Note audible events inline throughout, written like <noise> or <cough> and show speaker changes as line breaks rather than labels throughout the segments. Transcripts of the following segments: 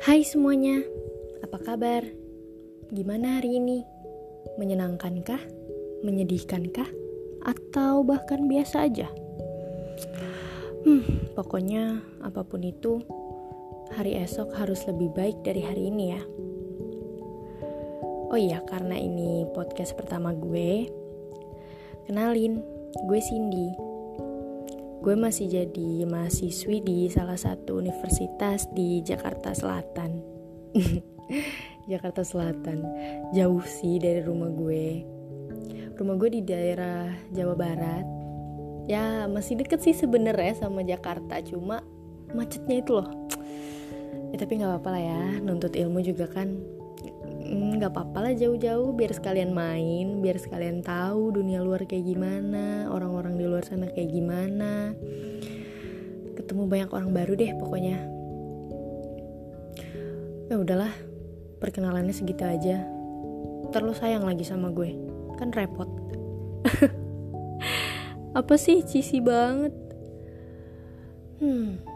Hai semuanya, apa kabar? Gimana hari ini? Menyenangkankah? Menyedihkankah? Atau bahkan biasa aja? Hmm, pokoknya apa pun itu, hari esok harus lebih baik dari hari ini ya. Oh iya, karena ini podcast pertama gue, kenalin, gue Cindy. Gue masih jadi mahasiswi di salah satu universitas di Jakarta Selatan. <laughs> Jakarta Selatan, jauh sih dari rumah gue. Rumah gue di daerah Jawa Barat. Ya masih deket sih sebenernya sama Jakarta, cuma macetnya itu loh. Ya tapi nggak apa-apa lah ya, nuntut ilmu juga kan nggak apa-apa lah jauh-jauh biar sekalian main biar sekalian tahu dunia luar kayak gimana orang-orang di luar sana kayak gimana. Ketemu banyak orang baru deh pokoknya. Ya udahlah perkenalannya segitu aja. Terlalu sayang lagi sama gue. Kan repot. <laughs> Apa sih cisi banget? Hmm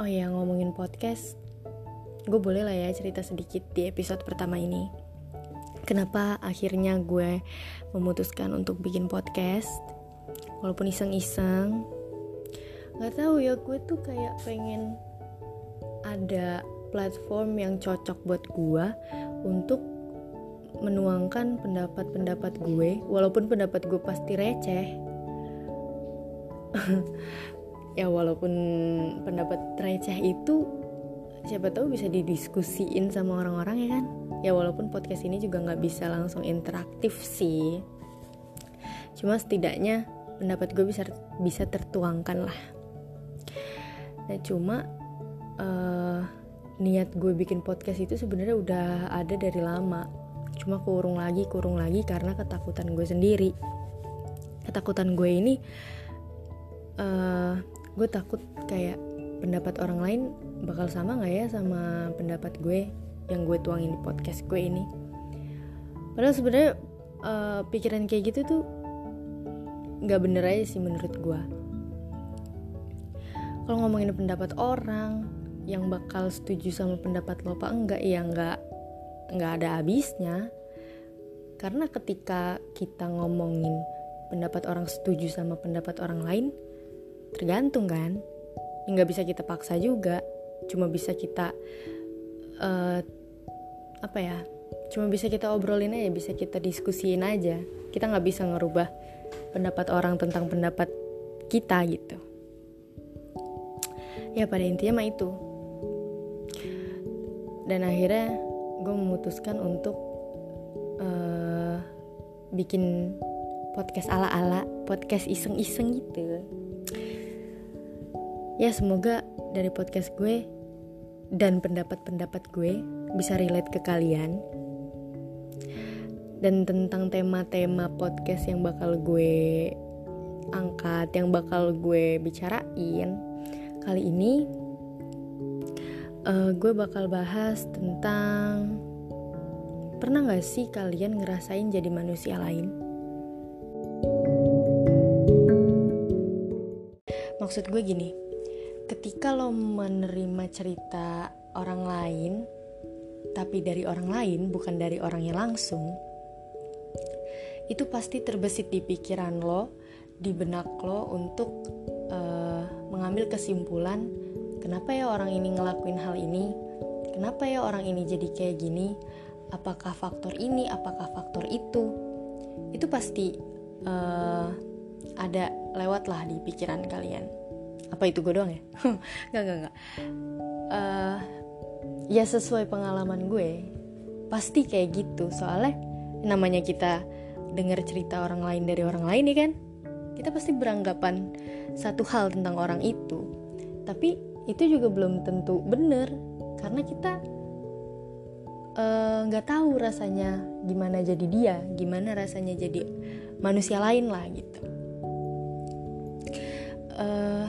oh ya ngomongin podcast gue boleh lah ya cerita sedikit di episode pertama ini. Kenapa akhirnya gue memutuskan untuk bikin podcast, walaupun iseng-iseng. Gak tahu ya gue tuh kayak pengen ada platform yang cocok buat gue untuk menuangkan pendapat-pendapat gue, walaupun pendapat gue pasti receh. <laughs> ya walaupun pendapat receh itu siapa tahu bisa didiskusiin sama orang-orang ya kan? Ya walaupun podcast ini juga nggak bisa langsung interaktif sih. Cuma setidaknya pendapat gue bisa bisa tertuangkan lah. Nah cuma uh, niat gue bikin podcast itu sebenarnya udah ada dari lama. Cuma kurung lagi kurung lagi karena ketakutan gue sendiri. Ketakutan gue ini uh, gue takut kayak pendapat orang lain bakal sama gak ya sama pendapat gue yang gue tuangin di podcast gue ini? Padahal sebenarnya uh, pikiran kayak gitu tuh nggak bener aja sih menurut gue. Kalau ngomongin pendapat orang yang bakal setuju sama pendapat lo apa enggak ya nggak nggak ada habisnya. Karena ketika kita ngomongin pendapat orang setuju sama pendapat orang lain tergantung kan? Nggak bisa kita paksa juga cuma bisa kita uh, apa ya cuma bisa kita obrolin aja bisa kita diskusiin aja. Kita nggak bisa ngerubah pendapat orang tentang pendapat kita gitu. Ya pada intinya mah itu. Dan akhirnya gue memutuskan untuk uh, bikin podcast ala-ala podcast iseng-iseng gitu ya semoga dari podcast gue dan pendapat-pendapat gue bisa relate ke kalian. Dan tentang tema-tema podcast yang bakal gue angkat yang bakal gue bicarain kali ini uh, gue bakal bahas tentang pernah gak sih kalian ngerasain jadi manusia lain? Maksud gue gini ketika lo menerima cerita orang lain tapi dari orang lain bukan dari orangnya langsung itu pasti terbesit di pikiran lo di benak lo untuk uh, mengambil kesimpulan kenapa ya orang ini ngelakuin hal ini? Kenapa ya orang ini jadi kayak gini? Apakah faktor ini? Apakah faktor itu? Itu pasti uh, ada lewat lah di pikiran kalian apa itu gue doang ya? <laughs> Nggak nggak nggak. Uh, ya sesuai pengalaman gue pasti kayak gitu. Soalnya namanya kita dengar cerita orang lain dari orang lain ya kan? Kita pasti beranggapan satu hal tentang orang itu. Tapi itu juga belum tentu bener karena kita eh, nggak uh, tahu rasanya gimana jadi dia gimana rasanya jadi manusia lain lah gitu. Uh,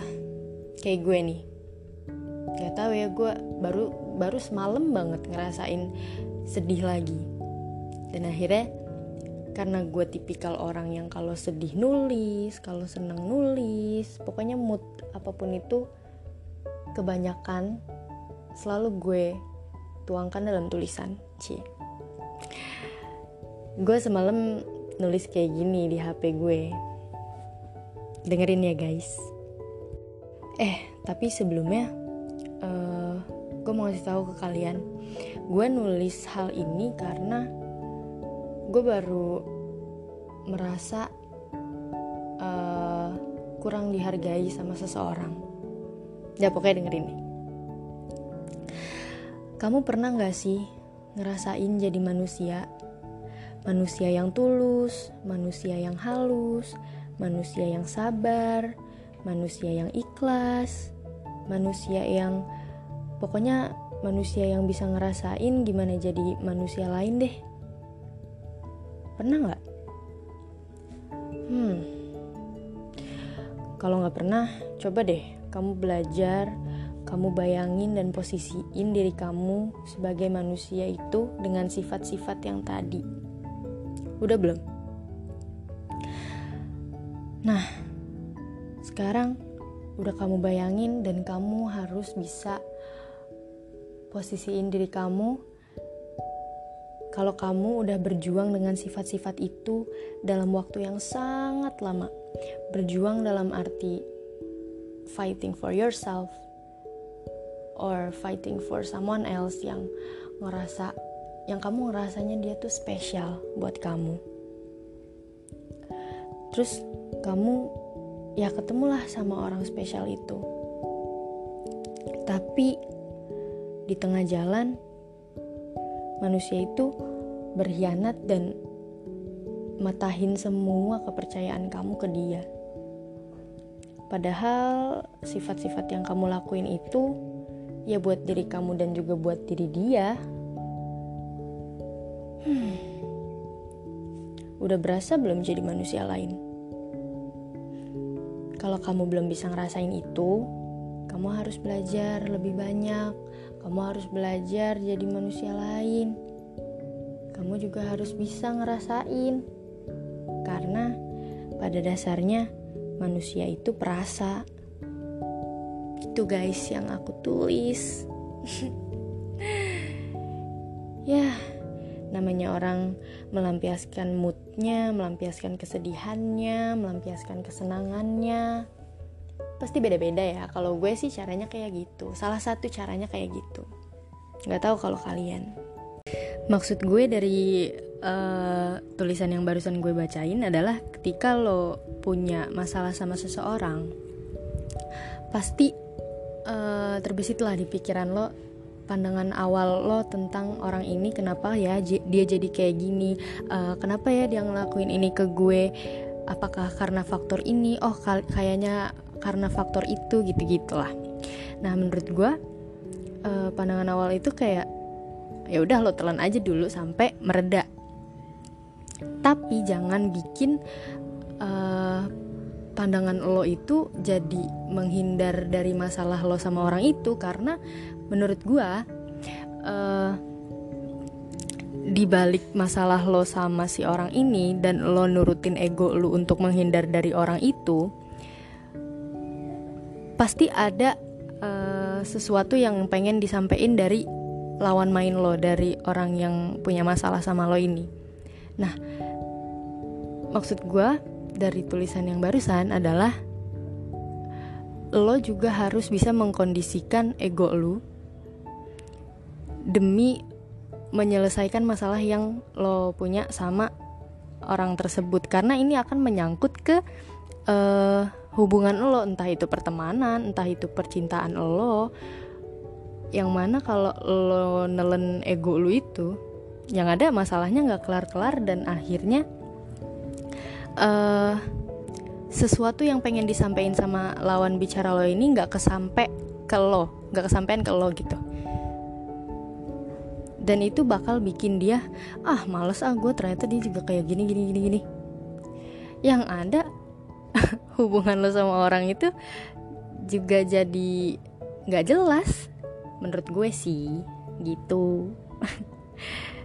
kayak gue nih. Gak tahu ya gue baru baru semalam banget ngerasain sedih lagi. Dan akhirnya karena gue tipikal orang yang kalau sedih nulis kalau seneng nulis pokoknya mood apa pun itu kebanyakan selalu gue tuangkan dalam tulisan c gue semalam nulis kayak gini di hp gue. Dengerin ya guys eh tapi sebelumnya uh, eh, gue mau ngasih tahu ke kalian. Gue nulis hal ini karena gue baru merasa uh, kurang dihargai sama seseorang. Ya pokoknya dengerin nih. Kamu pernah gak sih ngerasain jadi manusia? Manusia yang tulus manusia yang halus manusia yang sabar manusia yang ikhlas, manusia yang pokoknya manusia yang bisa ngerasain gimana jadi manusia lain deh. Pernah nggak? Hmm. Kalau nggak pernah, coba deh kamu belajar, kamu bayangin dan posisiin diri kamu sebagai manusia itu dengan sifat-sifat yang tadi. Udah belum? Nah, sekarang udah kamu bayangin dan kamu harus bisa posisiin diri kamu kalau kamu udah berjuang dengan sifat-sifat itu dalam waktu yang sangat lama. Berjuang dalam arti fighting for yourself or fighting for someone else yang ngerasa yang kamu ngerasanya dia tuh spesial buat kamu. Terus kamu ya ketemulah sama orang spesial itu. Tapi di tengah jalan manusia itu berkhianat dan matahin semua kepercayaan kamu ke dia. Padahal sifat-sifat yang kamu lakuin itu ya buat diri kamu dan juga buat diri dia. Hmm. Udah berasa belum jadi manusia lain? Kalau kamu belum bisa ngerasain itu, kamu harus belajar lebih banyak. Kamu harus belajar jadi manusia lain. Kamu juga harus bisa ngerasain. Karena pada dasarnya manusia itu perasa. Itu guys yang aku tulis. <laughs> ya, namanya orang melampiaskan moodnya, melampiaskan kesedihannya, melampiaskan kesenangannya. Pasti beda-beda ya. Kalau gue sih caranya kayak gitu. Salah satu caranya kayak gitu. Gak tahu kalau kalian. Maksud gue dari uh, tulisan yang barusan gue bacain adalah ketika lo punya masalah sama seseorang, pasti uh, terbesitlah di pikiran lo pandangan awal lo tentang orang ini kenapa ya dia jadi kayak gini? Uh, kenapa ya dia ngelakuin ini ke gue? Apakah karena faktor ini? Oh kayaknya karena faktor itu gitu gitulah nah menurut gue uh, pandangan awal itu kayak ya udah lo telan aja dulu sampai mereda. Tapi jangan bikin uh, pandangan lo itu jadi menghindar dari masalah lo sama orang itu karena menurut gue uh, di balik masalah lo sama si orang ini dan lo nurutin ego lo untuk menghindar dari orang itu pasti ada uh, sesuatu yang pengen disampaikan dari lawan main lo dari orang yang punya masalah sama lo ini. Nah maksud gue dari tulisan yang barusan adalah lo juga harus bisa mengkondisikan ego lo demi menyelesaikan masalah yang lo punya sama orang tersebut. Karena ini akan menyangkut ke uh, hubungan lo entah itu pertemanan entah itu percintaan lo. Yang mana kalau lo nelen ego lo itu yang ada masalahnya nggak kelar-kelar dan akhirnya uh, sesuatu yang pengen disampaikan sama lawan bicara lo ini nggak kesampe ke lo nggak kesampean ke lo gitu. Dan itu bakal bikin dia ah males ah gue ternyata dia juga kayak gini gini gini gini. Yang ada <laughs> hubungan lo sama orang itu juga jadi nggak jelas menurut gue sih gitu <laughs>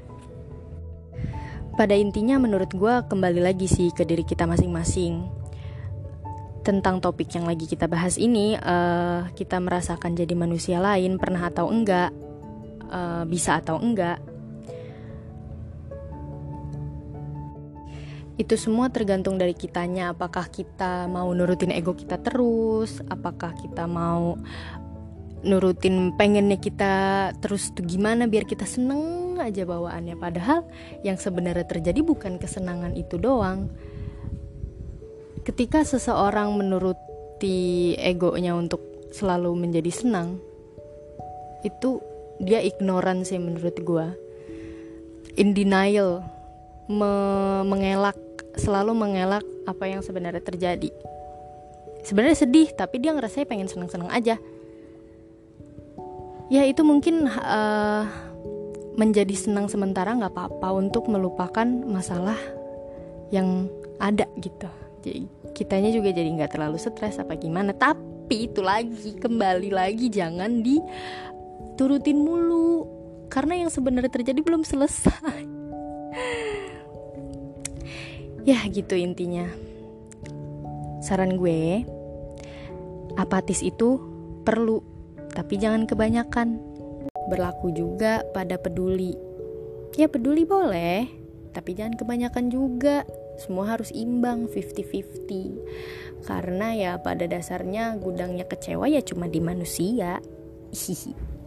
pada intinya menurut gue kembali lagi sih ke diri kita masing-masing. Tentang topik yang lagi kita bahas ini uh, kita merasakan jadi manusia lain pernah atau enggak uh, bisa atau enggak. Itu semua tergantung dari kitanya. Apakah kita mau nurutin ego kita terus? Apakah kita mau nurutin pengennya kita terus tuh gimana biar kita seneng aja bawaannya padahal yang sebenarnya terjadi bukan kesenangan itu doang. Ketika seseorang menuruti egonya untuk selalu menjadi senang itu dia ignoran sih menurut gue in denial me mengelak selalu mengelak apa yang sebenarnya terjadi. Sebenarnya sedih tapi dia ngerasa pengen seneng-seneng aja. Ya itu mungkin uh, menjadi senang sementara nggak apa-apa untuk melupakan masalah yang ada gitu. Jadi kitanya juga jadi nggak terlalu stres apa gimana. Tapi itu lagi kembali lagi jangan diturutin mulu. Karena yang sebenarnya terjadi belum selesai. <laughs> Ya gitu intinya. Saran gue apatis itu perlu tapi jangan kebanyakan berlaku juga pada peduli. Ya peduli boleh tapi jangan kebanyakan juga. Semua harus imbang 50-50 karena ya pada dasarnya gudangnya kecewa ya cuma di manusia. Hihi